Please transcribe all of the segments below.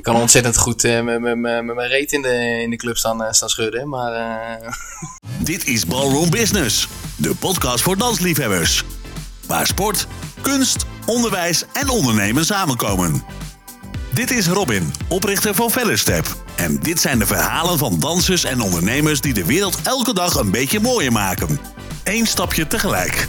ik kan ontzettend goed uh, met mijn reet in de, in de club staan, uh, staan schudden. Maar, uh... Dit is Ballroom Business, de podcast voor dansliefhebbers. Waar sport, kunst, onderwijs en ondernemen samenkomen. Dit is Robin, oprichter van Fellerstep. En dit zijn de verhalen van dansers en ondernemers die de wereld elke dag een beetje mooier maken. Eén stapje tegelijk.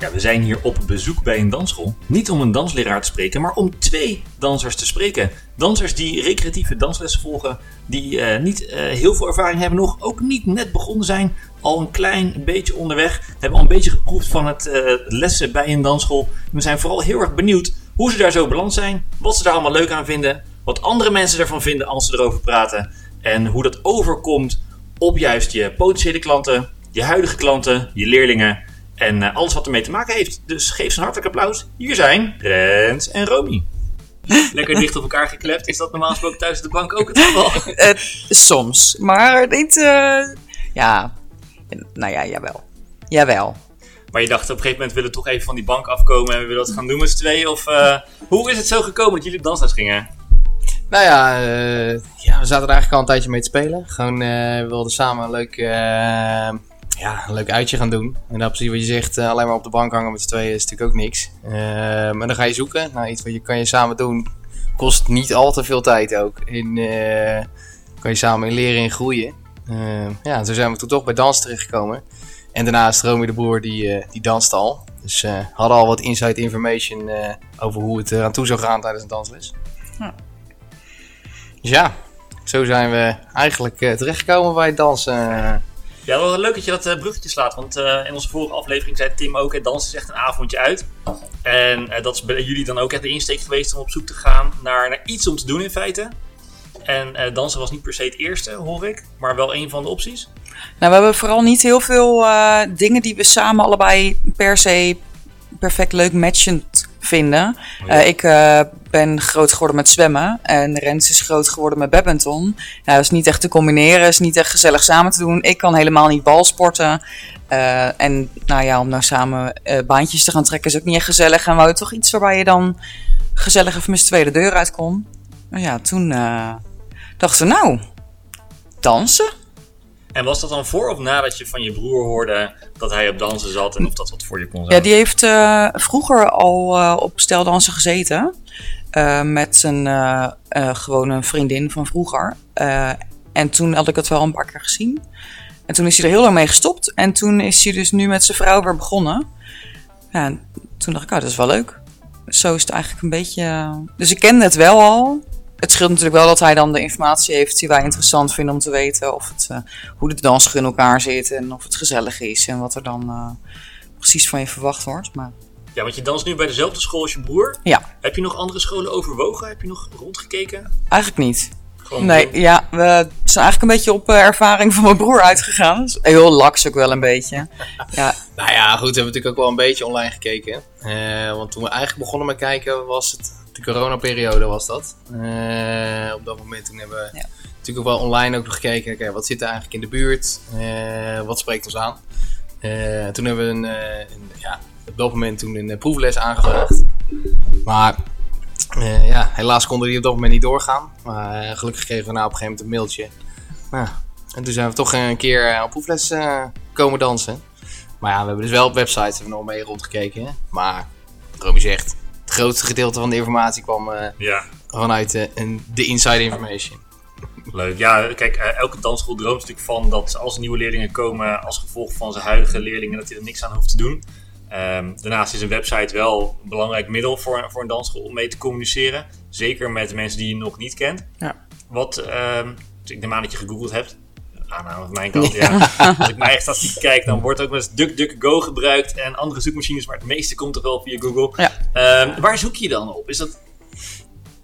Ja, we zijn hier op bezoek bij een dansschool. Niet om een dansleraar te spreken, maar om twee dansers te spreken. Dansers die recreatieve danslessen volgen, die uh, niet uh, heel veel ervaring hebben nog, ook niet net begonnen zijn, al een klein beetje onderweg, hebben al een beetje geproefd van het uh, lessen bij een dansschool. We zijn vooral heel erg benieuwd hoe ze daar zo beland zijn, wat ze daar allemaal leuk aan vinden, wat andere mensen ervan vinden als ze erover praten en hoe dat overkomt op juist je potentiële klanten, je huidige klanten, je leerlingen en uh, alles wat ermee te maken heeft. Dus geef ze een hartelijk applaus. Hier zijn Rens en Romy. Lekker dicht op elkaar geklept. Is dat normaal gesproken thuis de bank ook het geval? Uh, soms, maar niet. Uh, ja, nou ja, jawel. Jawel. Maar je dacht op een gegeven moment willen we toch even van die bank afkomen en we willen dat gaan doen met z'n tweeën? Of hoe is het zo gekomen dat jullie op dansles gingen? Nou ja, uh, ja, we zaten er eigenlijk al een tijdje mee te spelen. Gewoon, uh, we wilden samen een leuk, ja, een leuk uitje gaan doen. En dan precies wat je zegt, alleen maar op de bank hangen met z'n tweeën is natuurlijk ook niks. maar dan ga je zoeken naar iets wat je kan je samen doen. Kost niet al te veel tijd ook. En kan je samen in leren en groeien. ja, zo zijn we toen toch bij dans terechtgekomen. En daarnaast Romy de Broer, die, die danst al. Dus uh, hadden al wat inside information uh, over hoe het eraan toe zou gaan tijdens een dansles. Hm. Dus ja, zo zijn we eigenlijk uh, terechtgekomen bij het dansen. Ja, wel leuk dat je dat uh, bruggetje slaat. Want uh, in onze vorige aflevering zei Tim ook: het dansen is echt een avondje uit. En dat is bij jullie dan ook echt de insteek geweest om op zoek te gaan naar, naar iets om te doen in feite. En dansen was niet per se het eerste, hoor ik, maar wel een van de opties. Nou, we hebben vooral niet heel veel dingen die we samen allebei per se perfect leuk matchend vinden. Oh, ja. uh, ik uh, ben groot geworden met zwemmen en Rens is groot geworden met badminton. Nou, dat is niet echt te combineren, is niet echt gezellig samen te doen. Ik kan helemaal niet balsporten. Uh, en nou ja, om nou samen baantjes te gaan trekken is ook niet echt gezellig. En wou toch iets waarbij je dan gezellig even met z'n tweede deur uit kon. Nou ja, toen dachten we nou, dansen. En was dat dan voor of nadat je van je broer hoorde dat hij op dansen zat en of dat wat voor je kon zijn? Ja, die heeft uh, vroeger al uh, op steldansen gezeten. Uh, met zijn gewone vriendin van vroeger. en toen had ik het wel een paar keer gezien. En toen is hij er heel lang mee gestopt. En toen is hij dus nu met zijn vrouw weer begonnen. Ja, en toen dacht ik, oh, dat is wel leuk. Zo is het eigenlijk een beetje... Dus ik kende het wel al het scheelt natuurlijk wel dat hij dan de informatie heeft die wij interessant vinden om te weten. Of het, uh, hoe de danser in elkaar zit en of het gezellig is en wat er dan uh, precies van je verwacht wordt. Maar... Ja, want je danst nu bij dezelfde school als je broer. Ja. Heb je nog andere scholen overwogen? Heb je nog rondgekeken? Eigenlijk niet. Gewoon nee, ja, we zijn eigenlijk een beetje op uh, ervaring van mijn broer uitgegaan. Dus heel laks ook wel een beetje. ja. Nou ja, goed, we hebben natuurlijk ook wel een beetje online gekeken. want toen we eigenlijk begonnen met kijken was het de coronaperiode was dat. Uh, op dat moment toen hebben we ja. natuurlijk ook wel online ook nog gekeken. Okay, wat zit er eigenlijk in de buurt? Uh, wat spreekt ons aan? Uh, toen hebben we een, een, ja, op dat moment toen een proefles aangevraagd. Maar ja, helaas konden die op dat moment niet doorgaan. Maar gelukkig kregen we nou op een gegeven moment een mailtje. Nou, en toen zijn we toch een keer op proefles komen dansen. Maar ja, we hebben dus wel op websites hebben we nog mee rondgekeken. Hè? Maar, Romy zegt, grootste gedeelte van de informatie kwam uh, ja. vanuit uh, de inside information. Leuk. Ja, kijk, uh, elke dansschool droomt natuurlijk van dat als nieuwe leerlingen komen als gevolg van zijn huidige leerlingen, dat hij er niks aan hoeft te doen. Um, daarnaast is een website wel een belangrijk middel voor, voor een dansschool om mee te communiceren. Zeker met mensen die je nog niet kent. Ja. Wat, um, ik neem aan dat je gegoogeld hebt aanname van mijn kant. Ja. Als ik mijn eigen statistiek kijk, dan wordt ook wel eens DuckDuckGo gebruikt en andere zoekmachines, maar het meeste komt toch wel via Google. Ja. Um, waar zoek je dan op? Is dat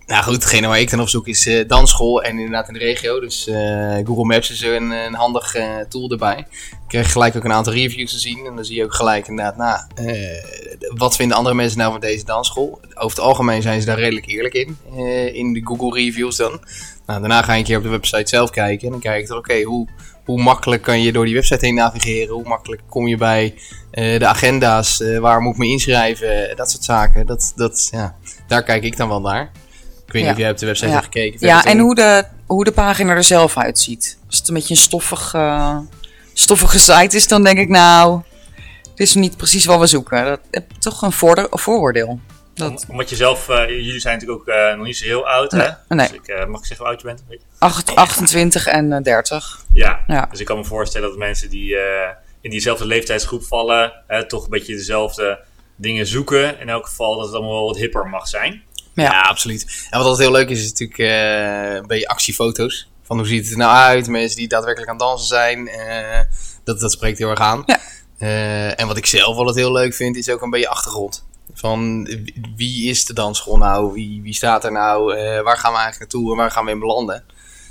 nou goed, hetgene waar ik dan op zoek is uh, dansschool en inderdaad in de regio. Dus uh, Google Maps is een, een handig uh, tool erbij. Ik krijg gelijk ook een aantal reviews te zien. En dan zie je ook gelijk inderdaad, nou, wat vinden andere mensen nou van deze dansschool? Over het algemeen zijn ze daar redelijk eerlijk in, in de Google reviews dan. Nou, daarna ga je een keer op de website zelf kijken. En dan kijk ik oké, hoe, hoe makkelijk kan je door die website heen navigeren? Hoe makkelijk kom je bij de agenda's? waar moet ik me inschrijven? Dat soort zaken. Dat, dat, ja, daar kijk ik dan wel naar weet niet of jij op de website Ja. hebt gekeken. Ja, en hoe de, hoe de pagina er zelf uitziet. Als het een beetje een stoffig, eh, stoffige site is, dan denk ik nou, het is niet precies wat we zoeken. Dat heb toch een, voorde- een vooroordeel. Dat, Om- Omdat je zelf, eh, jullie zijn natuurlijk ook eh, nog niet zo heel oud, hè? nee. Dus ik, eh, mag ik zeggen hoe oud je bent? Weet je? acht- 28 en eh, 30. Ja. Ja. dus ik kan me voorstellen dat mensen die eh, in diezelfde leeftijdsgroep vallen, hè, toch een beetje dezelfde dingen zoeken. In elk geval dat het allemaal wel wat hipper mag zijn. Ja. Ja, absoluut. En wat altijd heel leuk is, is natuurlijk eh, een beetje actiefoto's. Van hoe ziet het er nou uit? Mensen die daadwerkelijk aan het dansen zijn. eh, dat, dat spreekt heel erg aan. Ja. Eh, en wat ik zelf altijd heel leuk vind, is ook een beetje achtergrond. Van wie- is de dansschool nou? Wie, wie staat er nou? Eh, waar gaan we eigenlijk naartoe en waar gaan we in belanden?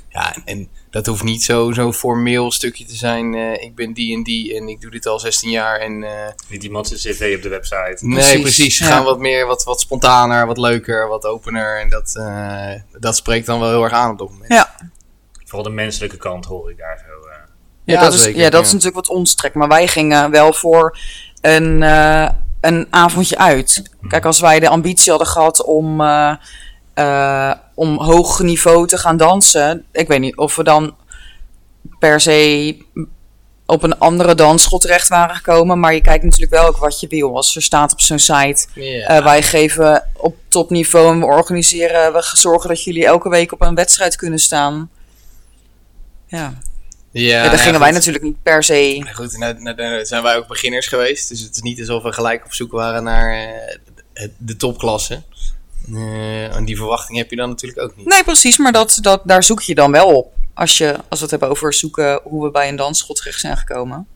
Ja, en, en dat hoeft niet zo'n zo formeel stukje te zijn. eh, ik ben die en die en ik doe dit al 16 jaar. En, eh, Niet iemand zijn cv op de website. Nee, Precies, precies. ja. Gaan wat meer, wat, wat spontaner, wat leuker, wat opener. En dat, eh, dat spreekt dan wel heel erg aan op dat moment. Ja, Vooral de menselijke kant hoor ik daar zo. eh. ja, Ja, dat, is, zeker, ja, dat ja. is natuurlijk wat ons trekt. Maar wij gingen wel voor een, eh, een avondje uit. Kijk, als wij de ambitie hadden gehad om, eh, om hoog niveau te gaan dansen. Ik weet niet of we dan per se op een andere dansschool terecht waren gekomen. Maar je kijkt natuurlijk wel ook wat je wil. Als er staat op zo'n site. Ja. eh, wij geven op topniveau en we organiseren. We zorgen dat jullie elke week op een wedstrijd kunnen staan. Ja, ja, daar nou gingen ja, wij natuurlijk niet per se. Goed, nou, nou, nou zijn wij ook beginners geweest. Dus het is niet alsof we gelijk op zoek waren naar eh, de topklasse. Eh, en die verwachting heb je dan natuurlijk ook niet. Nee, precies, maar dat, dat, daar zoek je dan wel op. Als, je, als we het hebben over zoeken hoe we bij een dansschool terecht zijn gekomen.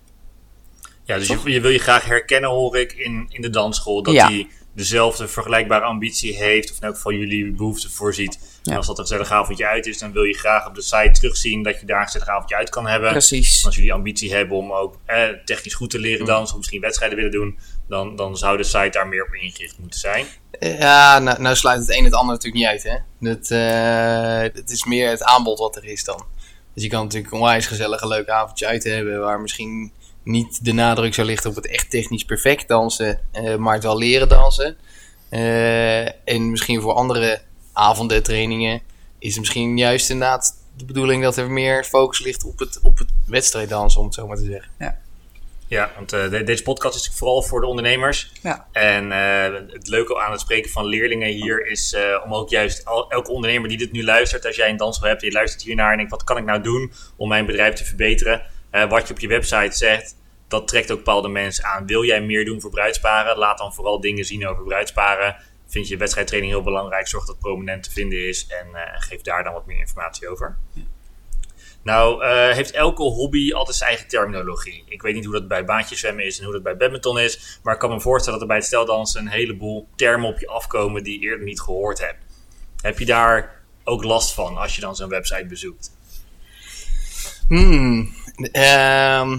Ja, dus je, je wil je graag herkennen, hoor ik, in, in de dansschool. Dat Ja. die dezelfde vergelijkbare ambitie heeft. Of in elk geval jullie behoeften voorziet. Ja. En als dat een gezellig avondje uit is, dan wil je graag op de site terugzien dat je daar een gezellig avondje uit kan hebben. Precies. Als jullie ambitie hebben om ook eh, technisch goed te leren dansen, of misschien wedstrijden willen doen, dan, dan zou de site daar meer op ingericht moeten zijn. Ja, nou, nou sluit het een het ander natuurlijk niet uit. Hè? Het, eh, het is meer het aanbod wat er is dan. Dus je kan natuurlijk een onwijs gezellige leuke avondje uit hebben. Waar misschien niet de nadruk zou liggen op het echt technisch perfect dansen. eh, maar het wel leren dansen. Eh, en misschien voor andere avonden, trainingen. Is het misschien juist inderdaad de bedoeling dat er meer focus ligt op het, op het wedstrijddansen, om het zo maar te zeggen. Ja, want eh, de- deze podcast is natuurlijk vooral voor de ondernemers. Ja. En eh, het leuke aan het spreken van leerlingen hier is eh, om ook juist al, elke ondernemer die dit nu luistert, als jij een dansschool hebt je luistert hiernaar en denkt, wat kan ik nou doen om mijn bedrijf te verbeteren? Eh, wat je op je website zegt, dat trekt ook bepaalde mensen aan. Wil jij meer doen voor bruidsparen? Laat dan vooral dingen zien over bruidsparen. Vind je wedstrijdtraining heel belangrijk? Zorg dat het prominent te vinden is en eh, geef daar dan wat meer informatie over. Nou, eh, heeft elke hobby altijd zijn eigen terminologie. Ik weet niet hoe dat bij baantjeszwemmen is en hoe dat bij badminton is. Maar ik kan me voorstellen dat er bij het steldansen een heleboel termen op je afkomen die je eerder niet gehoord hebt. Heb je daar ook last van als je dan zo'n website bezoekt? Hmm. Ehm,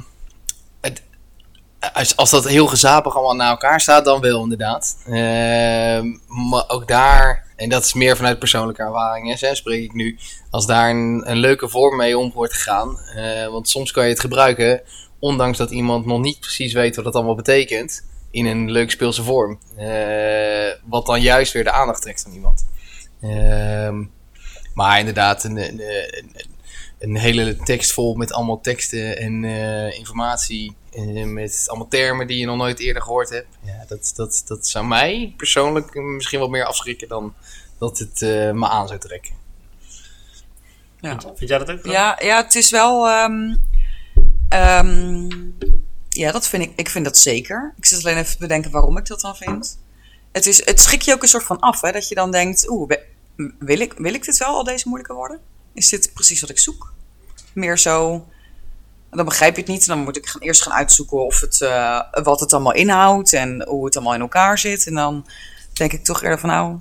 als, als dat heel gezapig allemaal naar elkaar staat, dan wel inderdaad. Ehm, maar ook daar, en dat is meer vanuit persoonlijke ervaring, hè, spreek ik nu. Als daar een, een leuke vorm mee om wordt gegaan. eh, want soms kan je het gebruiken, ondanks dat iemand nog niet precies weet wat dat allemaal betekent. In een leuk speelse vorm. Eh, wat dan juist weer de aandacht trekt van iemand. Ehm, maar inderdaad, een, een, een hele tekst vol met allemaal teksten en eh, informatie. eh, met allemaal termen die je nog nooit eerder gehoord hebt. Ja, dat, dat, dat zou mij persoonlijk misschien wel meer afschrikken dan dat het eh, me aan zou trekken. Ja. Vind jij dat ook? Ja, ja, het is wel. ehm, ehm, ja, dat vind ik. Ik vind dat zeker. Ik zit alleen even te bedenken waarom ik dat dan vind. Het, is, het schrik je ook een soort van af, hè? Dat je dan denkt: oeh, wil ik, wil ik dit wel al deze moeilijke worden? Is dit precies wat ik zoek? Meer zo. Dan begrijp je het niet. Dan moet ik gaan, eerst gaan uitzoeken of het, eh, wat het allemaal inhoudt en hoe het allemaal in elkaar zit. En dan denk ik toch eerder van nou,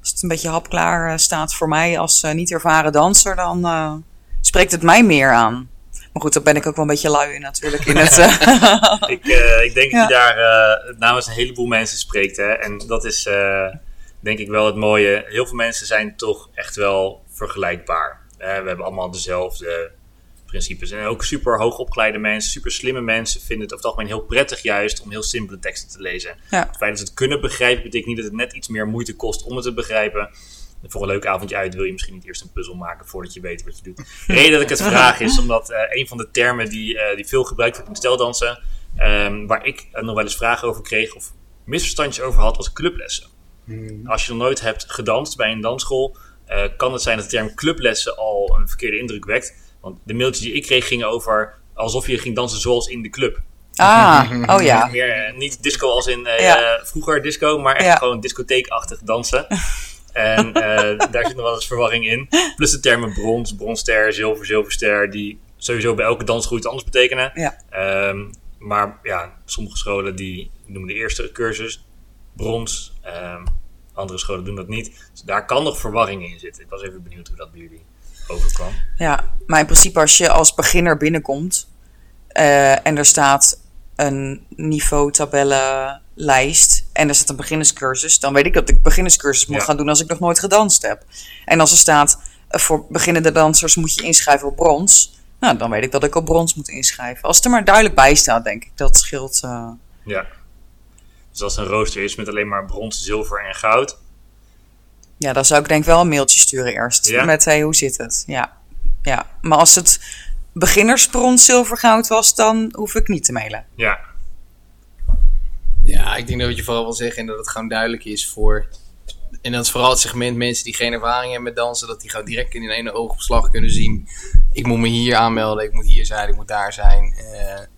als het een beetje hapklaar eh, staat voor mij als eh, niet ervaren danser, dan spreekt het mij meer aan. Maar goed, dan ben ik ook wel een beetje lui in natuurlijk. In het, Ik, ik denk Ja. dat je daar namens een heleboel mensen spreekt. Hè? En dat is denk ik wel het mooie. Heel veel mensen zijn toch echt wel vergelijkbaar. Eh, we hebben allemaal dezelfde principes. En ook super hoogopgeleide mensen, super slimme mensen vinden het over het algemeen heel prettig juist om heel simpele teksten te lezen. Ja. Het feit dat ze het kunnen begrijpen betekent niet dat het net iets meer moeite kost om het te begrijpen. voor een leuk avondje uit wil je misschien niet eerst een puzzel maken voordat je weet wat je doet. De reden dat ik het vraag is omdat uh, een van de termen die, uh, die veel gebruikt wordt in steldansen, um, waar ik nog wel eens vragen over kreeg of misverstandjes over had, was clublessen. Hmm. Als je nog nooit hebt gedanst bij een dansschool, uh, kan het zijn dat de term clublessen al een verkeerde indruk wekt. Want de mailtjes die ik kreeg gingen over alsof je ging dansen zoals in de club. Ah, oh ja. Meer, niet disco als in ja. vroeger disco, maar echt ja. gewoon discotheekachtig dansen. En uh, daar zit nog wel eens verwarring in. Plus de termen brons, bronster, zilver, zilverster, die sowieso bij elke dansgroep iets anders betekenen. Ja. Um, maar ja, sommige scholen die noemen de eerste cursus brons. Um, andere scholen doen dat niet. Dus daar kan nog verwarring in zitten. Ik was even benieuwd hoe dat bij jullie overkwam. Ja, maar in principe als je als beginner binnenkomt uh, en er staat een niveau tabellenlijst en er staat een beginnerscursus, dan weet ik dat ik beginnerscursus moet gaan doen als ik nog nooit gedanst heb. En als er staat uh, voor beginnende dansers moet je inschrijven op brons, nou dan weet ik dat ik op brons moet inschrijven. Als het er maar duidelijk bij staat, denk ik, dat scheelt. Uh... Ja. Dus als een rooster is met alleen maar brons, zilver en goud. Ja, dan zou ik denk wel een mailtje sturen eerst. Ja? Met hey, hoe zit het? Ja. ja. Maar als het beginnersbrons, zilver, goud was, dan hoef ik niet te mailen. Ja. Ja, ik denk dat wat je vooral wil zeggen en dat het gewoon duidelijk is voor. En dat is vooral het segment mensen die geen ervaring hebben met dansen, dat die gewoon direct in een ene oogopslag kunnen zien. Ik moet me hier aanmelden, ik moet hier zijn, ik moet daar zijn. Uh,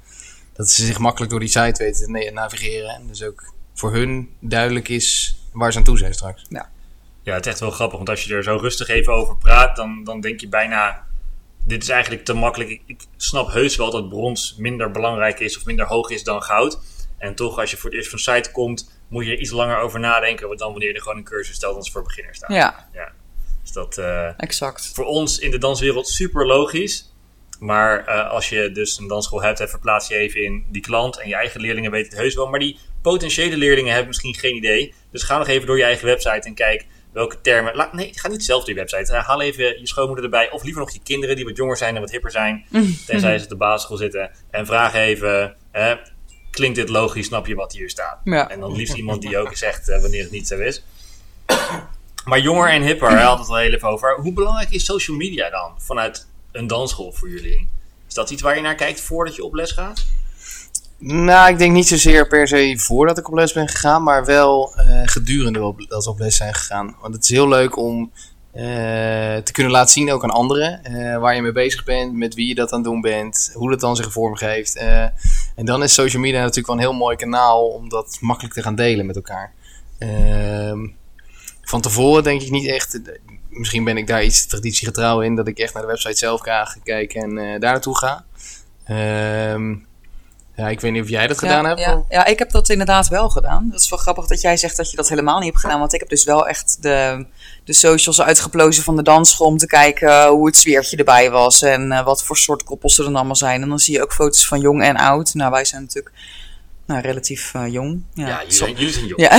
dat ze zich makkelijk door die site weten te navigeren. En dus ook voor hun duidelijk is waar ze aan toe zijn straks. Ja. Ja, het is echt wel grappig, want als je er zo rustig even over praat, dan, dan denk je bijna dit is eigenlijk te makkelijk. Ik, ik, snap heus wel dat brons minder belangrijk is of minder hoog is dan goud. En toch, als je voor het eerst van site komt, moet je er iets langer over nadenken dan wanneer er gewoon een cursus stelt als voor beginners staat. Ja. ja. Dus dat uh, exact. voor ons in de danswereld super logisch. Maar uh, als je dus een dansschool hebt, verplaats je even in die klant. En je eigen leerlingen weten het heus wel. Maar die potentiële leerlingen hebben misschien geen idee. Dus ga nog even door je eigen website en kijk welke termen. Nee, ga niet zelf door je website. Uh, haal even je schoonmoeder erbij. Of liever nog je kinderen die wat jonger zijn en wat hipper zijn. tenzij ze op de basisschool zitten. En vraag even. Uh, klinkt dit logisch? Snap je wat hier staat? Ja. En dan liefst iemand die ook zegt uh, wanneer het niet zo is. Maar jonger en hipper, hij had het al heel even over. Hoe belangrijk is social media dan vanuit een dansschool voor jullie? Is dat iets waar je naar kijkt voordat je op les gaat? Nou, ik denk niet zozeer per se voordat ik op les ben gegaan, maar wel uh, gedurende dat we op les zijn gegaan. Want het is heel leuk om uh, te kunnen laten zien ook aan anderen uh, waar je mee bezig bent, met wie je dat aan het doen bent, hoe dat dan zich vormgeeft. en dan is social media natuurlijk wel een heel mooi kanaal om dat makkelijk te gaan delen met elkaar. Ehm, van tevoren denk ik niet echt, misschien ben ik daar iets traditiegetrouw in, dat ik echt naar de website zelf ga kijken en daar naartoe ga. Ehm ja, ik weet niet of jij dat gedaan hebt. Ja. ja, ik heb dat inderdaad wel gedaan. Dat is wel grappig dat jij zegt dat je dat helemaal niet hebt gedaan. Want ik heb dus wel echt de, de socials uitgeplozen van de dansschool om te kijken hoe het sfeertje erbij was. En uh, wat voor soort koppels er dan allemaal zijn. En dan zie je ook foto's van jong en oud. Nou, wij zijn natuurlijk nou, relatief uh, jong. Ja, ja jullie, zijn jong. Ja.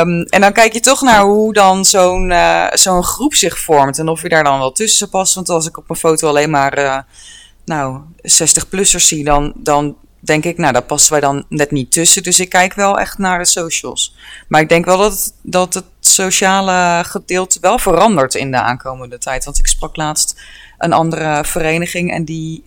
um, en dan kijk je toch naar hoe dan zo'n uh, zo'n groep zich vormt. En of je daar dan wel tussen past. Want als ik op een foto alleen maar nou, 60-plussers zie, dan, dan denk ik, nou, daar passen wij dan net niet tussen. Dus ik kijk wel echt naar de socials. Maar ik denk wel dat het, dat het sociale gedeelte wel verandert in de aankomende tijd. Want ik sprak laatst een andere vereniging en die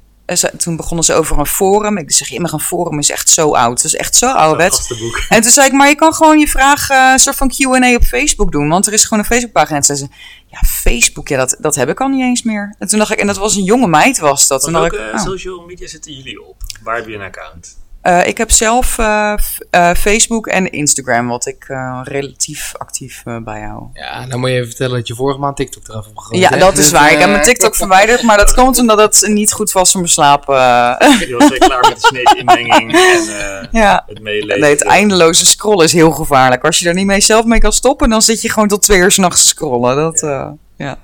toen begonnen ze over een forum. Ik zeg, mag een forum is echt zo oud. Het is echt zo ouderwets. En toen zei ik, maar je kan gewoon je vraag uh, een soort van Q&A op Facebook doen. Want er is gewoon een Facebookpagina. En zei ze, ja, Facebook, ja, dat, dat heb ik al niet eens meer. En toen dacht ik, en dat was een jonge meid was dat. Welke ik, oh. social media zitten jullie op? Waar heb je een account? Uh, ik heb zelf uh, uh, Facebook en Instagram, wat ik relatief actief bijhoud. Ja, dan moet je even vertellen dat je vorige maand TikTok eraf hebt gegooid. Ja, dat is waar. Ik heb mijn TikTok verwijderd, maar dat komt omdat het niet goed was voor mijn slaap. Je was klaar met de sneetinmenging en ja. het meelezen. Nee, het eindeloze scrollen is heel gevaarlijk. Als je er niet mee zelf mee kan stoppen, dan zit je gewoon tot twee uur s'nachts te scrollen. Dat, ja. ja.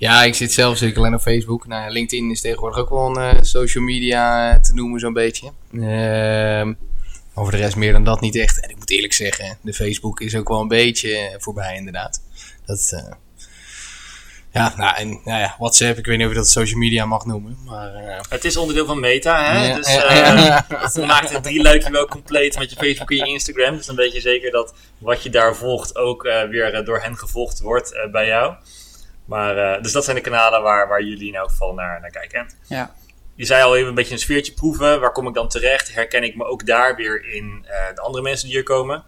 Ja, ik zit zelf zeker alleen op Facebook. Nou, LinkedIn is tegenwoordig ook wel een uh, social media te noemen, zo'n beetje. Uh, over de rest meer dan dat niet echt. En ik moet eerlijk zeggen, de Facebook is ook wel een beetje voorbij, inderdaad. Dat, uh, Ja, nou, en nou ja, WhatsApp, ik weet niet of je dat social media mag noemen. Maar. Het is onderdeel van Meta, hè? Ja, dus ja, dat maakt het drie luikje wel compleet met je Facebook en je Instagram. Dus dan weet je zeker dat wat je daar volgt ook weer door hen gevolgd wordt bij jou. Maar, dus dat zijn de kanalen waar, waar jullie in elk geval naar, naar kijken. Ja. Je zei al even een beetje een sfeertje proeven. Waar kom ik dan terecht? Herken ik me ook daar weer in de andere mensen die hier komen?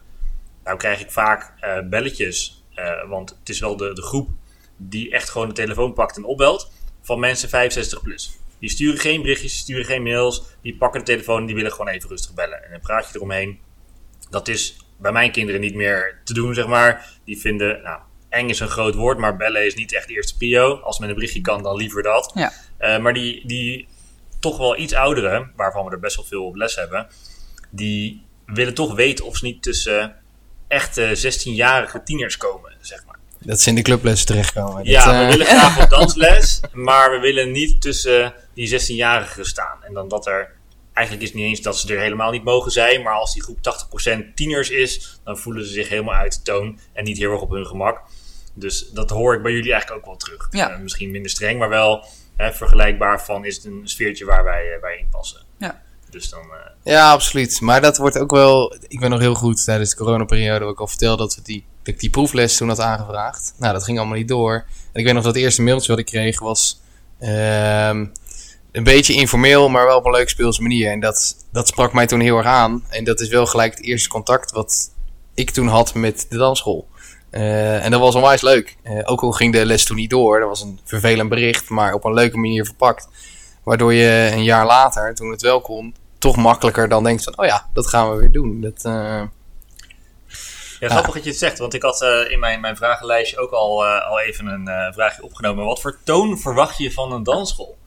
Nou krijg ik vaak belletjes, want het is wel de, de groep die echt gewoon de telefoon pakt en opbelt van mensen 65 plus. Die sturen geen berichtjes, die sturen geen mails, die pakken de telefoon en die willen gewoon even rustig bellen. En dan praat je eromheen. Dat is bij mijn kinderen niet meer te doen, zeg maar. Die vinden, nou, eng is een groot woord, maar bellen is niet echt de eerste prio. Als men een berichtje kan, dan liever dat. Ja. Uh, maar die, die toch wel iets ouderen, waarvan we er best wel veel op les hebben, die willen toch weten of ze niet tussen echte 16-jarige tieners komen, zeg maar. Dat ze in de clubles terechtkomen. Ja, dat, we uh... willen graag op dansles, maar we willen niet tussen die 16-jarigen staan. En dan dat er, eigenlijk is het niet eens dat ze er helemaal niet mogen zijn, maar als die groep 80% tieners is, dan voelen ze zich helemaal uit de toon en niet heel erg op hun gemak. Dus dat hoor ik bij jullie eigenlijk ook wel terug. Ja. Uh, misschien minder streng, maar wel hè, vergelijkbaar van is het een sfeertje waar wij, uh, wij in passen. Ja. Dus dan, Ja, absoluut. Maar dat wordt ook wel. Ik ben nog heel goed tijdens de coronaperiode. Wat ik al vertelde dat, we die, dat ik die proefles toen had aangevraagd. Nou, dat ging allemaal niet door. En ik weet nog dat het eerste mailtje wat ik kreeg was. ehm, een beetje informeel, maar wel op een leuke speelse manier. En dat, dat sprak mij toen heel erg aan. En dat is wel gelijk het eerste contact wat ik toen had met de dansschool. Uh, en dat was onwijs leuk. Uh, ook al ging de les toen niet door. Dat was een vervelend bericht, maar op een leuke manier verpakt. Waardoor je een jaar later, toen het wel kon, toch makkelijker dan denkt van, oh ja, dat gaan we weer doen. Dat, uh... Ja, grappig dat je het zegt, want ik had in mijn, mijn vragenlijstje ook al, al even een vraagje opgenomen. Wat voor toon verwacht je van een dansschool?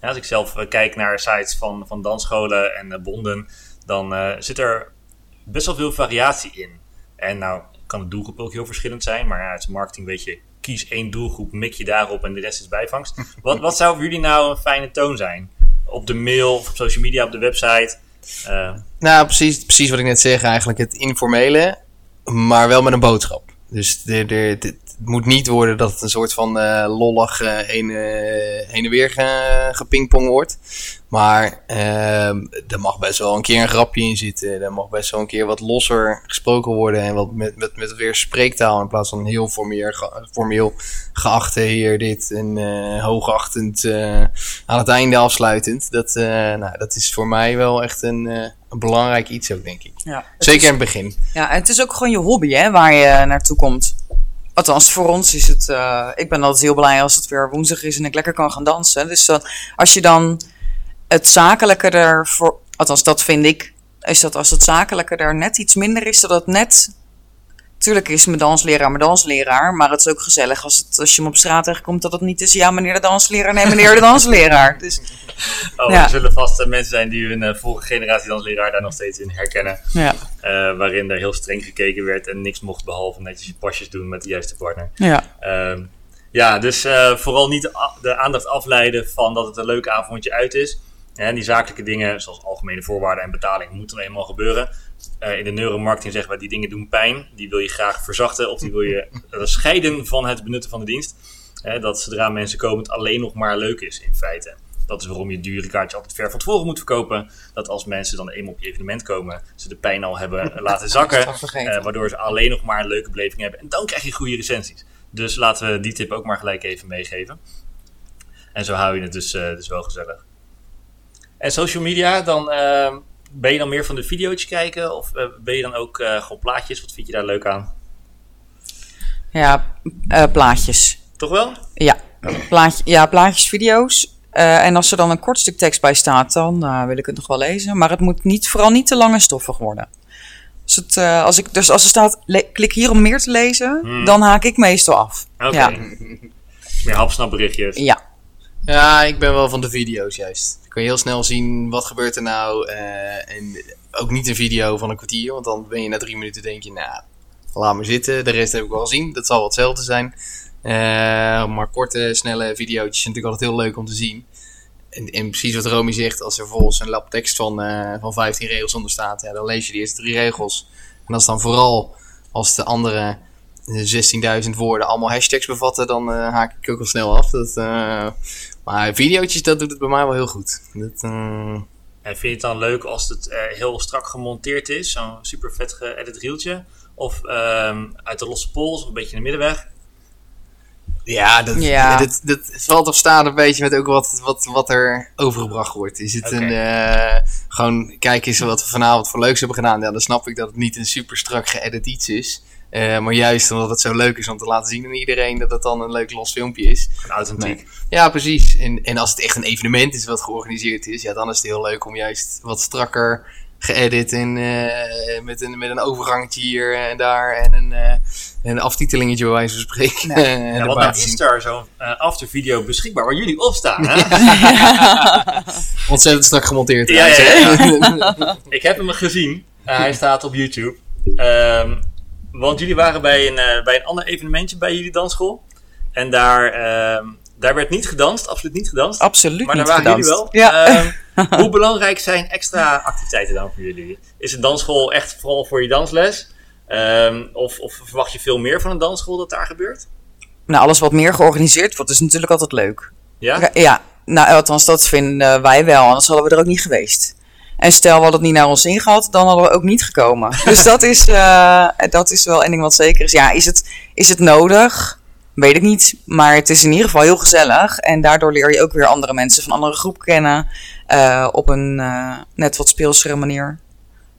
Ja, als ik zelf kijk naar sites van, van dansscholen en bonden, dan zit er best wel veel variatie in. En nou kan de doelgroep ook heel verschillend zijn, maar ja, het is marketing weet je, kies één doelgroep, mik je daarop en de rest is bijvangst. wat, wat zou voor jullie nou een fijne toon zijn? Op de mail, of op social media, op de website? Uh. Nou, precies, precies wat ik net zeg, eigenlijk het informele, maar wel met een boodschap. Dus de, de, de, het moet niet worden dat het een soort van uh, lollig uh, heen, heen en weer ge, gepingpong wordt. Maar uh, er mag best wel een keer een grapje in zitten. Er mag best wel een keer wat losser gesproken worden. En wat met, met, met weer spreektaal in plaats van heel formeel, formeel geachte heer dit. En hoogachtend aan het einde afsluitend. Dat, nou, dat is voor mij wel echt een, een belangrijk iets ook, denk ik. Ja, Zeker is, in het begin. Ja, en het is ook gewoon je hobby hè, waar je naartoe komt. Althans, voor ons is het. Uh, ik ben altijd heel blij als het weer woensdag is en ik lekker kan gaan dansen. Dus dat, als je dan het zakelijke er voor. Althans, dat vind ik. Is dat als het zakelijke er net iets minder is, dat het net. Tuurlijk is mijn dansleraar mijn dansleraar. Maar het is ook gezellig als, het, als je hem op straat tegenkomt dat het niet is. Ja, meneer de dansleraar. Nee, meneer de dansleraar. Dus, oh, ja. er zullen vast mensen zijn die hun uh, vorige generatie dansleraar daar nog steeds in herkennen. Ja. Uh, waarin er heel streng gekeken werd en niks mocht behalve netjes je pasjes doen met de juiste partner. Ja. Uh, ja, dus uh, vooral niet de, de, aandacht afleiden van dat het een leuk avondje uit is. En die zakelijke dingen, zoals algemene voorwaarden en betaling, moeten er eenmaal gebeuren. Uh, in de neuromarketing zeggen we, die dingen doen pijn. Die wil je graag verzachten of die wil je scheiden van het benutten van de dienst. Uh, dat zodra mensen komen het alleen nog maar leuk is in feite. Dat is waarom je dure kaartje altijd ver van tevoren moet verkopen. Dat als mensen dan eenmaal op je evenement komen, ze de pijn al hebben laten zakken. Uh, waardoor ze alleen nog maar een leuke beleving hebben. En dan krijg je goede recensies. Dus laten we die tip ook maar gelijk even meegeven. En zo hou je het dus, dus wel gezellig. En social media, dan uh, ben je dan meer van de video's kijken? Of uh, ben je dan ook uh, gewoon plaatjes? Wat vind je daar leuk aan? Ja, plaatjes. Toch wel? Ja, Plaatje, ja plaatjes, video's. en als er dan een kort stuk tekst bij staat, dan wil ik het nog wel lezen. Maar het moet niet, vooral niet te lang en stoffig worden. Dus, het, uh, als, ik, dus als er staat, klik hier om meer te lezen, hmm. dan haak ik meestal af. Oké. Okay. Ja. Meer hapsnap berichtjes. Ja. Ja, ik ben wel van de video's juist. Dan kun je heel snel zien wat gebeurt er nou. Uh, en ook niet een video van een kwartier, want dan ben je na drie minuten denk je, nou, laat maar zitten. De rest heb ik wel gezien. Dat zal wel hetzelfde zijn. Uh, maar korte, snelle video's zijn natuurlijk altijd heel leuk om te zien. En, en, precies wat Romy zegt, als er volgens een lab tekst van, uh, van 15 regels onder staat, ja, dan lees je die eerste drie regels. En dat is dan vooral als de andere 16.000 woorden allemaal hashtags bevatten, dan eh, haak ik ook wel snel af. Dat, eh, maar videootjes, dat doet het bij mij wel heel goed. Dat, eh, En vind je het dan leuk als het eh, heel strak gemonteerd is? Zo'n super vet geëdit reeltje? Of ehm, uit de losse pols, of een beetje in de middenweg? ja, dat, Ja. Dat, dat valt of staat een beetje met ook wat, wat, wat er overgebracht wordt. Is het een, eh, gewoon, kijk eens wat we vanavond voor leuks hebben gedaan. Ja, dan snap ik dat het niet een super strak geëdit iets is. Eh, maar juist omdat het zo leuk is om te laten zien aan iedereen dat het dan een leuk los filmpje is. Gewoon authentiek. Nee. Ja, precies. En, en als het echt een evenement is wat georganiseerd is, ja, dan is het heel leuk om juist wat strakker geëdit en eh, met, een, met een overgangetje hier en daar en een, eh, een aftitelingetje bij wijze van spreken. Ja. Ja, want nou is daar zo'n eh, aftervideo beschikbaar waar jullie op staan. Hè? Ontzettend strak gemonteerd. Ja, ja, hè? Ik heb hem gezien. Hij staat op YouTube. Ehm, want jullie waren bij een, eh, bij een ander evenementje bij jullie dansschool. En daar, ehm, daar werd niet gedanst, absoluut niet gedanst. Absoluut Maar daar niet waren gedanst. jullie wel. Ja. Ehm, hoe belangrijk zijn extra activiteiten dan voor jullie? Is een dansschool echt vooral voor je dansles? Ehm, of, of verwacht je veel meer van een dansschool dat daar gebeurt? Nou, alles wat meer georganiseerd wordt is natuurlijk altijd leuk. Ja? Ja, ja. nou althans dat vinden wij wel, anders hadden we er ook niet geweest. En stel we hadden het niet naar ons ingehad, dan hadden we ook niet gekomen. Dus dat is, eh, dat is wel één ding wat zeker is. Ja, is het, is het nodig? Weet ik niet. Maar het is in ieder geval heel gezellig. En daardoor leer je ook weer andere mensen van andere groepen kennen. eh, op een eh, net wat speelsere manier.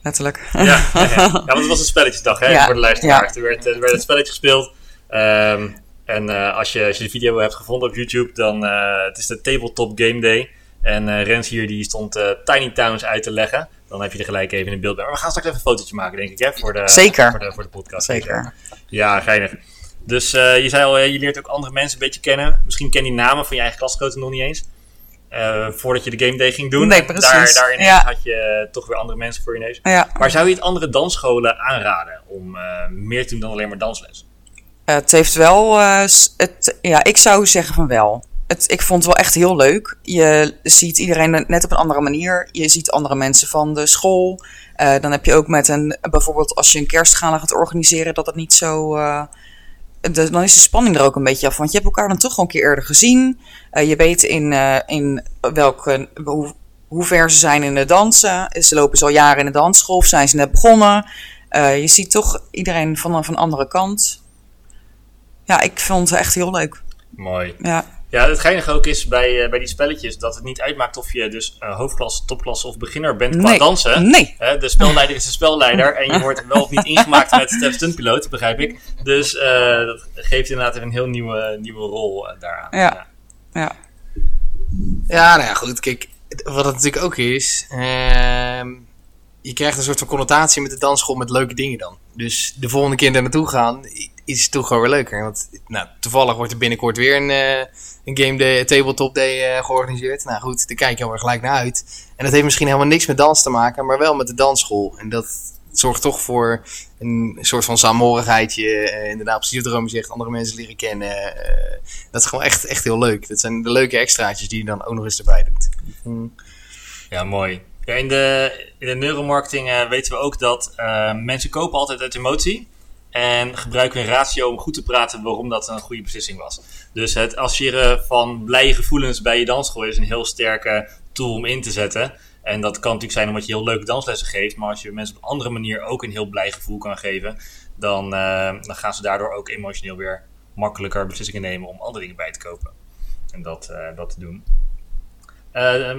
Letterlijk. Ja, ja, ja. ja, want het was een spelletjesdag hè, Ja, voor de luisteraars. ja. Er, werd, er werd een spelletje gespeeld. Ehm, en als, je, als je de video hebt gevonden op YouTube, dan het is de Tabletop Game Day. En eh, Rens hier die stond eh, Tiny Towns uit te leggen. Dan heb je er gelijk even in beeld bij. Maar we gaan straks even een fotootje maken, denk ik, hè, voor de, Zeker. Voor de, voor de podcast. Zeker. Ja, geinig. Dus eh, je zei al, je leert ook andere mensen een beetje kennen. Misschien ken je die namen van je eigen klasgenoten nog niet eens. Voordat je de Game Day ging doen. Nee, precies. Daar, daarin Ja. had je toch weer andere mensen voor je neus. Ja. Maar zou je het andere dansscholen aanraden om meer te doen dan alleen maar dansles? Het heeft wel. het, ja, ik zou zeggen van wel. Het, ik vond het wel echt heel leuk. Je ziet iedereen net op een andere manier. Je ziet andere mensen van de school. Eh, dan heb je ook met een. Bijvoorbeeld als je een kerstgala gaat organiseren, dat het niet zo. eh, de- dan is de spanning er ook een beetje af. Want je hebt elkaar dan toch gewoon een keer eerder gezien. Eh, je weet in, in welke. Hoe, hoe ver ze zijn in het dansen. Ze lopen ze al jaren in de dansschool of zijn ze net begonnen. Je ziet toch iedereen vanaf een andere kant. Ja, ik vond het echt heel leuk. Mooi. Ja, Ja, het geinige ook is bij, eh, bij die spelletjes dat het niet uitmaakt of je dus eh, hoofdklasse, topklasse of beginner bent qua nee. dansen. Nee. Hè, de spelleider is de spelleider en je wordt wel of niet ingemaakt met Stef Stuntpiloot, begrijp ik. Dus eh, dat geeft inderdaad even een heel nieuwe, nieuwe rol daaraan. Ja. Ja. Ja, nou ja, goed. Kijk, wat het natuurlijk ook is. ehm, je krijgt een soort van connotatie met de dansschool met leuke dingen dan. Dus de volgende keer daar naartoe gaan is toch gewoon weer leuker. Want nou, toevallig wordt er binnenkort weer een, eh, een game day, tabletop day eh, georganiseerd. Nou goed, daar kijk je alweer gelijk naar uit. En dat heeft misschien helemaal niks met dans te maken, maar wel met de dansschool. En dat zorgt toch voor een soort van saamhorigheidje. eh, inderdaad, precies Rome zegt, andere mensen leren kennen. dat is gewoon echt, echt heel leuk. Dat zijn de leuke extraatjes die je dan ook nog eens erbij doet. Ja, mooi. Ja, in, de, in de neuromarketing weten we ook dat mensen kopen altijd uit emotie. En gebruiken een ratio om goed te praten waarom dat een goede beslissing was. Dus het associëren van blije gevoelens bij je dansschool is een heel sterke tool om in te zetten. En dat kan natuurlijk zijn omdat je heel leuke danslessen geeft. Maar als je mensen op een andere manier ook een heel blij gevoel kan geven. Dan, eh, dan gaan ze daardoor ook emotioneel weer makkelijker beslissingen nemen om andere dingen bij te kopen. En dat, eh, dat te doen. Eh,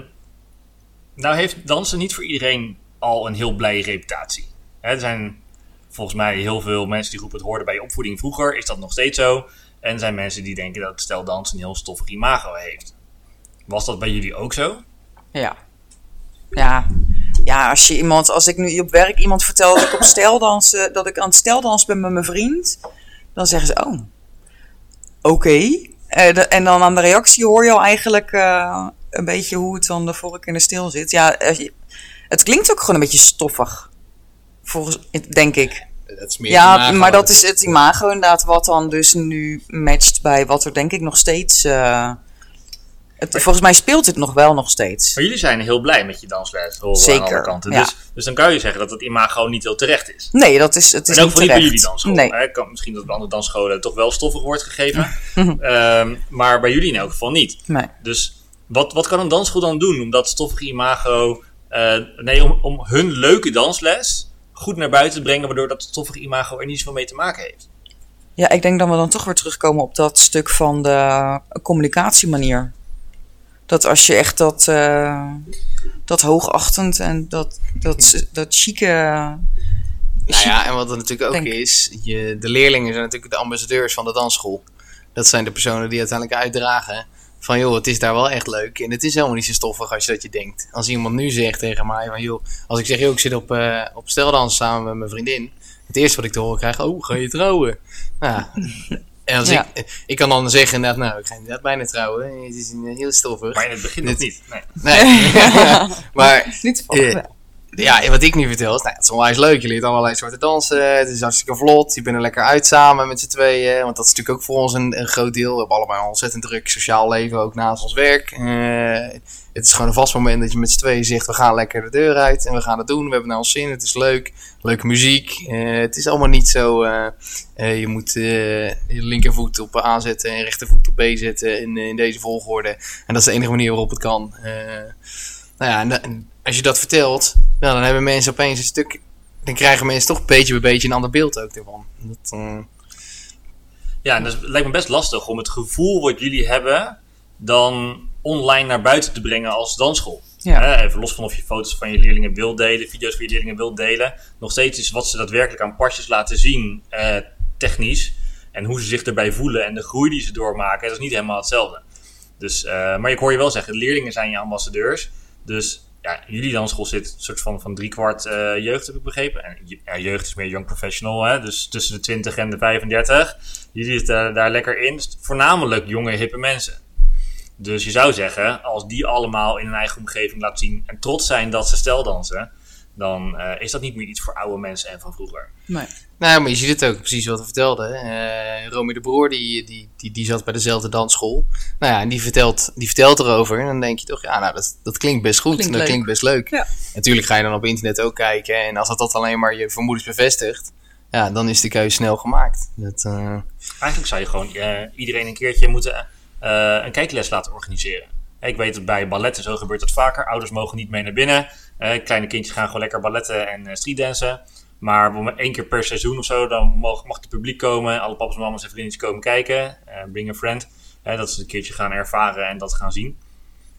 nou heeft dansen niet voor iedereen al een heel blije reputatie. Hè, er zijn volgens mij heel veel mensen die roepen het hoorde bij je opvoeding vroeger. Is dat nog steeds zo? En zijn mensen die denken dat stel dansen een heel stoffig imago heeft. Was dat bij jullie ook zo? Ja. Ja. Ja, als je iemand, als ik nu op werk iemand vertel dat ik op steldansen, dat ik aan het steldansen ben met mijn vriend, dan zeggen ze, oh, oké. Eh, en dan aan de reactie hoor je al eigenlijk eh, een beetje hoe het dan de vork in de stil zit. Ja, eh, het klinkt ook gewoon een beetje stoffig. Volgens, denk ik. Dat is meer Ja, imago. maar dat is het imago inderdaad wat dan dus nu matcht bij wat er denk ik nog steeds eh, Het, volgens mij speelt het nog wel nog steeds. Maar jullie zijn heel blij met je dansles. Zeker, Aan alle kanten. ja. Dus, dus dan kan je zeggen dat het imago niet heel terecht is. Nee, dat is, het is en ook niet bij terecht. jullie dansschool. Nee. Hè? Kan, misschien dat bij andere dansscholen toch wel stoffig wordt gegeven. Ehm, maar bij jullie in elk geval niet. nee. Dus wat, wat kan een dansschool dan doen om dat stoffige imago... eh, nee, om, om hun leuke dansles goed naar buiten te brengen... waardoor dat stoffige imago er niet zoveel mee te maken heeft. Ja, ik denk dat we dan toch weer terugkomen op dat stuk van de communicatiemanier. Dat als je echt dat, eh, dat hoogachtend en dat, dat, dat chique... Nou ja, en wat er natuurlijk ook Denk- is, je, de leerlingen zijn natuurlijk de ambassadeurs van de dansschool. Dat zijn de personen die uiteindelijk uitdragen van joh, het is daar wel echt leuk. En het is helemaal niet zo stoffig als je dat je denkt. Als iemand nu zegt tegen mij van joh, als ik zeg joh, ik zit op, eh op steldans samen met mijn vriendin. Het eerste wat ik te horen krijg, oh, ga je trouwen? Nou, en als Ja. ik, ik kan dan zeggen inderdaad, nou, ik ga inderdaad bijna trouwen. Het is een heel stoffig. Maar in het begin nog niet. Nee. Nee, maar Niet van, Eh, ja, wat ik nu vertel is, nou, het is onwijs leuk. Je leert allerlei soorten dansen. Het is hartstikke vlot. Je bent er lekker uit samen met z'n tweeën. Want dat is natuurlijk ook voor ons een, een groot deel. We hebben allebei een ontzettend druk sociaal leven, ook naast ons werk. Eh, het is gewoon een vast moment dat je met z'n tweeën zegt, we gaan lekker de deur uit. En we gaan het doen. We hebben naar ons zin. Het is leuk. Leuke muziek. Eh, het is allemaal niet zo... eh, je moet je linkervoet op A zetten en rechtervoet op B zetten in, in deze volgorde. En dat is de enige manier waarop het kan. Nou ja, en, als je dat vertelt, nou, dan hebben mensen opeens een stuk. Dan krijgen mensen toch beetje bij beetje een ander beeld ook ervan. Dat, eh, Ja, en dat is- lijkt me best lastig om het gevoel wat jullie hebben... dan online naar buiten te brengen als dansschool. Ja. Even los van of je foto's van je leerlingen wil delen, video's van je leerlingen wil delen. Nog steeds is wat ze daadwerkelijk aan pasjes laten zien, eh, technisch. En hoe ze zich erbij voelen en de groei die ze doormaken, dat is niet helemaal hetzelfde. Dus, eh, maar ik hoor je wel zeggen, de leerlingen zijn je ambassadeurs. Dus ja, jullie dansschool zit soort van, van driekwart eh jeugd, heb ik begrepen. En jeugd is meer young professional, hè? dus tussen de 20 en de 35. Jullie zitten daar lekker in. Dus voornamelijk jonge, hippe mensen. Dus je zou zeggen, als die allemaal in hun eigen omgeving laten zien en trots zijn dat ze steldansen, dan eh, is dat niet meer iets voor oude mensen en van vroeger. Nee. nou, maar je ziet het ook precies wat we vertelden. Eh Romy de Broer, die, die, die, die zat bij dezelfde dansschool. Nou ja, en die vertelt, die vertelt erover. En dan denk je toch, ja, nou, dat, dat klinkt best goed. Klinkt dat leuk. klinkt best leuk. Ja. Natuurlijk ga je dan op internet ook kijken. En als dat, dat alleen maar je vermoedens bevestigt, ja, dan is de keuze snel gemaakt. Dat, eh, Eigenlijk zou je gewoon eh, iedereen een keertje moeten eh, een kijkles laten organiseren. Ik weet dat bij balletten zo gebeurt dat vaker. Ouders mogen niet mee naar binnen. Eh, kleine kindjes gaan gewoon lekker balletten en eh, streetdansen. Maar één keer per seizoen of zo, dan mag, mag het publiek komen. Alle papa's, mama's en vriendjes komen kijken. Eh, bring a friend. Dat ze het een keertje gaan ervaren en dat gaan zien.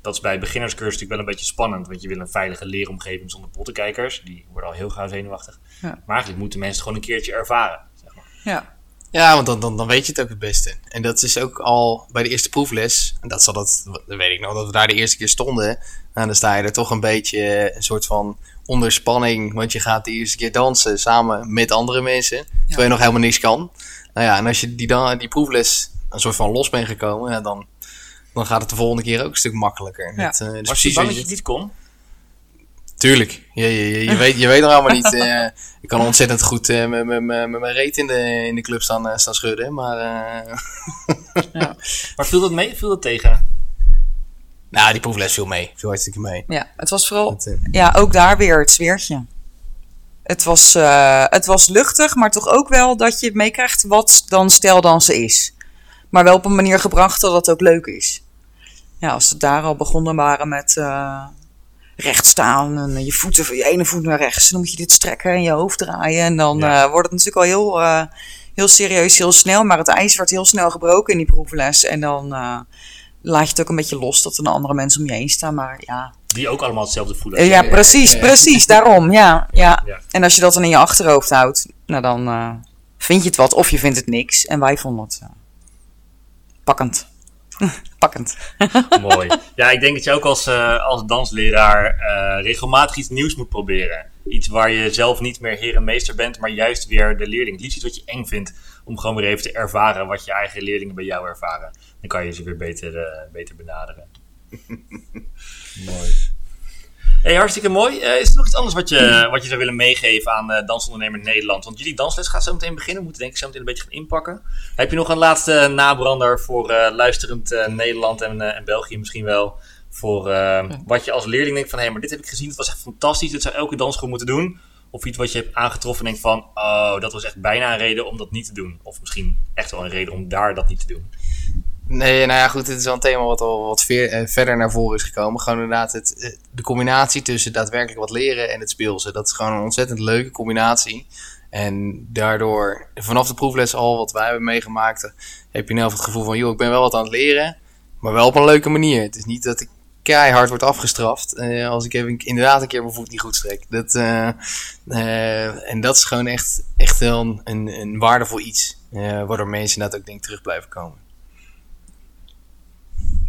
Dat is bij beginnerscursus natuurlijk wel een beetje spannend. Want je wil een veilige leeromgeving zonder pottenkijkers. Die worden al heel gauw zenuwachtig. Ja. Maar eigenlijk moeten mensen het gewoon een keertje ervaren. Zeg maar. Ja. Ja, want dan, dan, dan weet je het ook het beste. En dat is ook al bij de eerste proefles. En dat zal dat, dat weet ik nog, dat we daar de eerste keer stonden. Nou, dan sta je er toch een beetje een soort van onder spanning. Want je gaat de eerste keer dansen samen met andere mensen. Terwijl je nog helemaal niks kan. Nou ja, en als je die, dan, die proefles een soort van los bent gekomen, ja, dan, dan gaat het de volgende keer ook een stuk makkelijker. Ja. Eh, dus Was je precies bang wat dat je je het niet kon? Tuurlijk. Je, je, je, je weet, je weet nog allemaal niet. eh, ik kan ontzettend goed eh, met, met, met, met mijn reet in de, in de club staan, eh, staan schudden. Maar eh, Maar viel dat mee? Viel dat tegen? nou, die proefles viel mee. Viel hartstikke mee. ja, het was vooral Ja, ook daar weer het sfeertje. Het was, eh, het was luchtig, maar toch ook wel dat je meekrijgt wat dan steldansen is. Maar wel op een manier gebracht dat het ook leuk is. Ja, als ze daar al begonnen waren met eh recht staan en je voeten, je ene voet naar rechts, dan moet je dit strekken en je hoofd draaien. En dan Ja. eh, wordt het natuurlijk al heel, eh, heel serieus, heel snel. Maar het ijs werd heel snel gebroken in die proefles. En dan eh, laat je het ook een beetje los dat er dan andere mensen om je heen staan. Maar ja, Die ook allemaal hetzelfde voelen. eh, Ja, precies, precies. Daarom, ja, ja. Ja. En als je dat dan in je achterhoofd houdt, nou dan eh, vind je het wat of je vindt het niks. En wij vonden het eh, pakkend. pakkend. Mooi. Ja, ik denk dat je ook als, eh, als dansleraar eh, regelmatig iets nieuws moet proberen. Iets waar je zelf niet meer heer en meester bent, maar juist weer de leerling. Liefst iets wat je eng vindt, om gewoon weer even te ervaren wat je eigen leerlingen bij jou ervaren. Dan kan je ze weer beter, eh, beter benaderen. Mooi. Hartstikke mooi. Uh, is er nog iets anders wat je, wat je zou willen meegeven aan uh, Dansondernemer Nederland? Want jullie dansles gaat zo meteen beginnen. We moeten denk ik zo meteen een beetje gaan inpakken. Heb je nog een laatste nabrander voor uh, luisterend Nederland en, en België misschien wel? Voor wat je als leerling denkt van, hé, hey, maar dit heb ik gezien. Het was echt fantastisch. Dit zou elke dansgroep moeten doen. Of iets wat je hebt aangetroffen en denkt van, oh, dat was echt bijna een reden om dat niet te doen. Of misschien echt wel een reden om daar dat niet te doen. Nee, nou ja, goed, dit is wel een thema wat al wat veer, verder naar voren is gekomen. Gewoon inderdaad het, de combinatie tussen daadwerkelijk wat leren en het speelse. Dat is gewoon een ontzettend leuke combinatie. En daardoor, vanaf de proefles al, wat wij hebben meegemaakt, heb je nou het gevoel van, joh, ik ben wel wat aan het leren, maar wel op een leuke manier. Het is niet dat ik keihard word afgestraft als ik even, inderdaad een keer mijn voet niet goed strek. Dat, en dat is gewoon echt, echt wel een, een, waardevol iets, waardoor mensen dat ook denk terug blijven komen.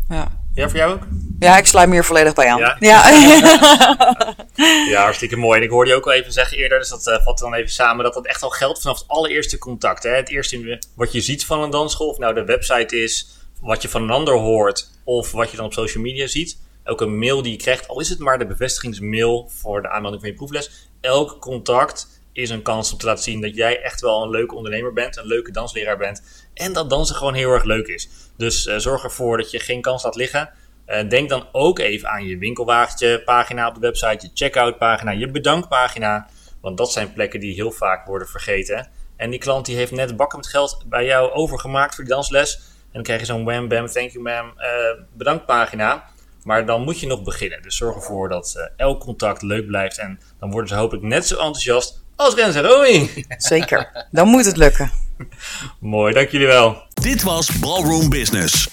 Ja. Ja, voor jou ook? Ja, ik sluit me hier volledig bij aan. Ja, ja. ja hartstikke mooi. En ik hoorde je ook al even zeggen eerder, dus dat uh, vat dan even samen, dat dat echt al geldt vanaf het allereerste contact. Hè? Het eerste wat je ziet van een dansschool, of nou de website is, wat je van een ander hoort, of wat je dan op social media ziet. Elke mail die je krijgt, al is het maar de bevestigingsmail voor de aanmelding van je proefles. Elk contact is een kans om te laten zien dat jij echt wel een leuke ondernemer bent, een leuke dansleraar bent. En dat dansen gewoon heel erg leuk is. Dus uh, zorg ervoor dat je geen kans laat liggen. Uh, denk dan ook even aan je winkelwagentje pagina op de website, je checkout pagina, je bedankpagina. Want dat zijn plekken die heel vaak worden vergeten. En die klant die heeft net bakken met geld bij jou overgemaakt voor die dansles. En dan krijg je zo'n wham bam, thank you ma'am, uh, bedankpagina. Maar dan moet je nog beginnen. Dus zorg ervoor dat elk contact leuk blijft. En dan worden ze hopelijk net zo enthousiast als Rens en. Zeker, dan moet het lukken. Mooi, dank jullie wel. Dit was Ballroom Business,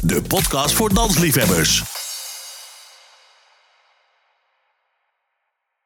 de podcast voor dansliefhebbers.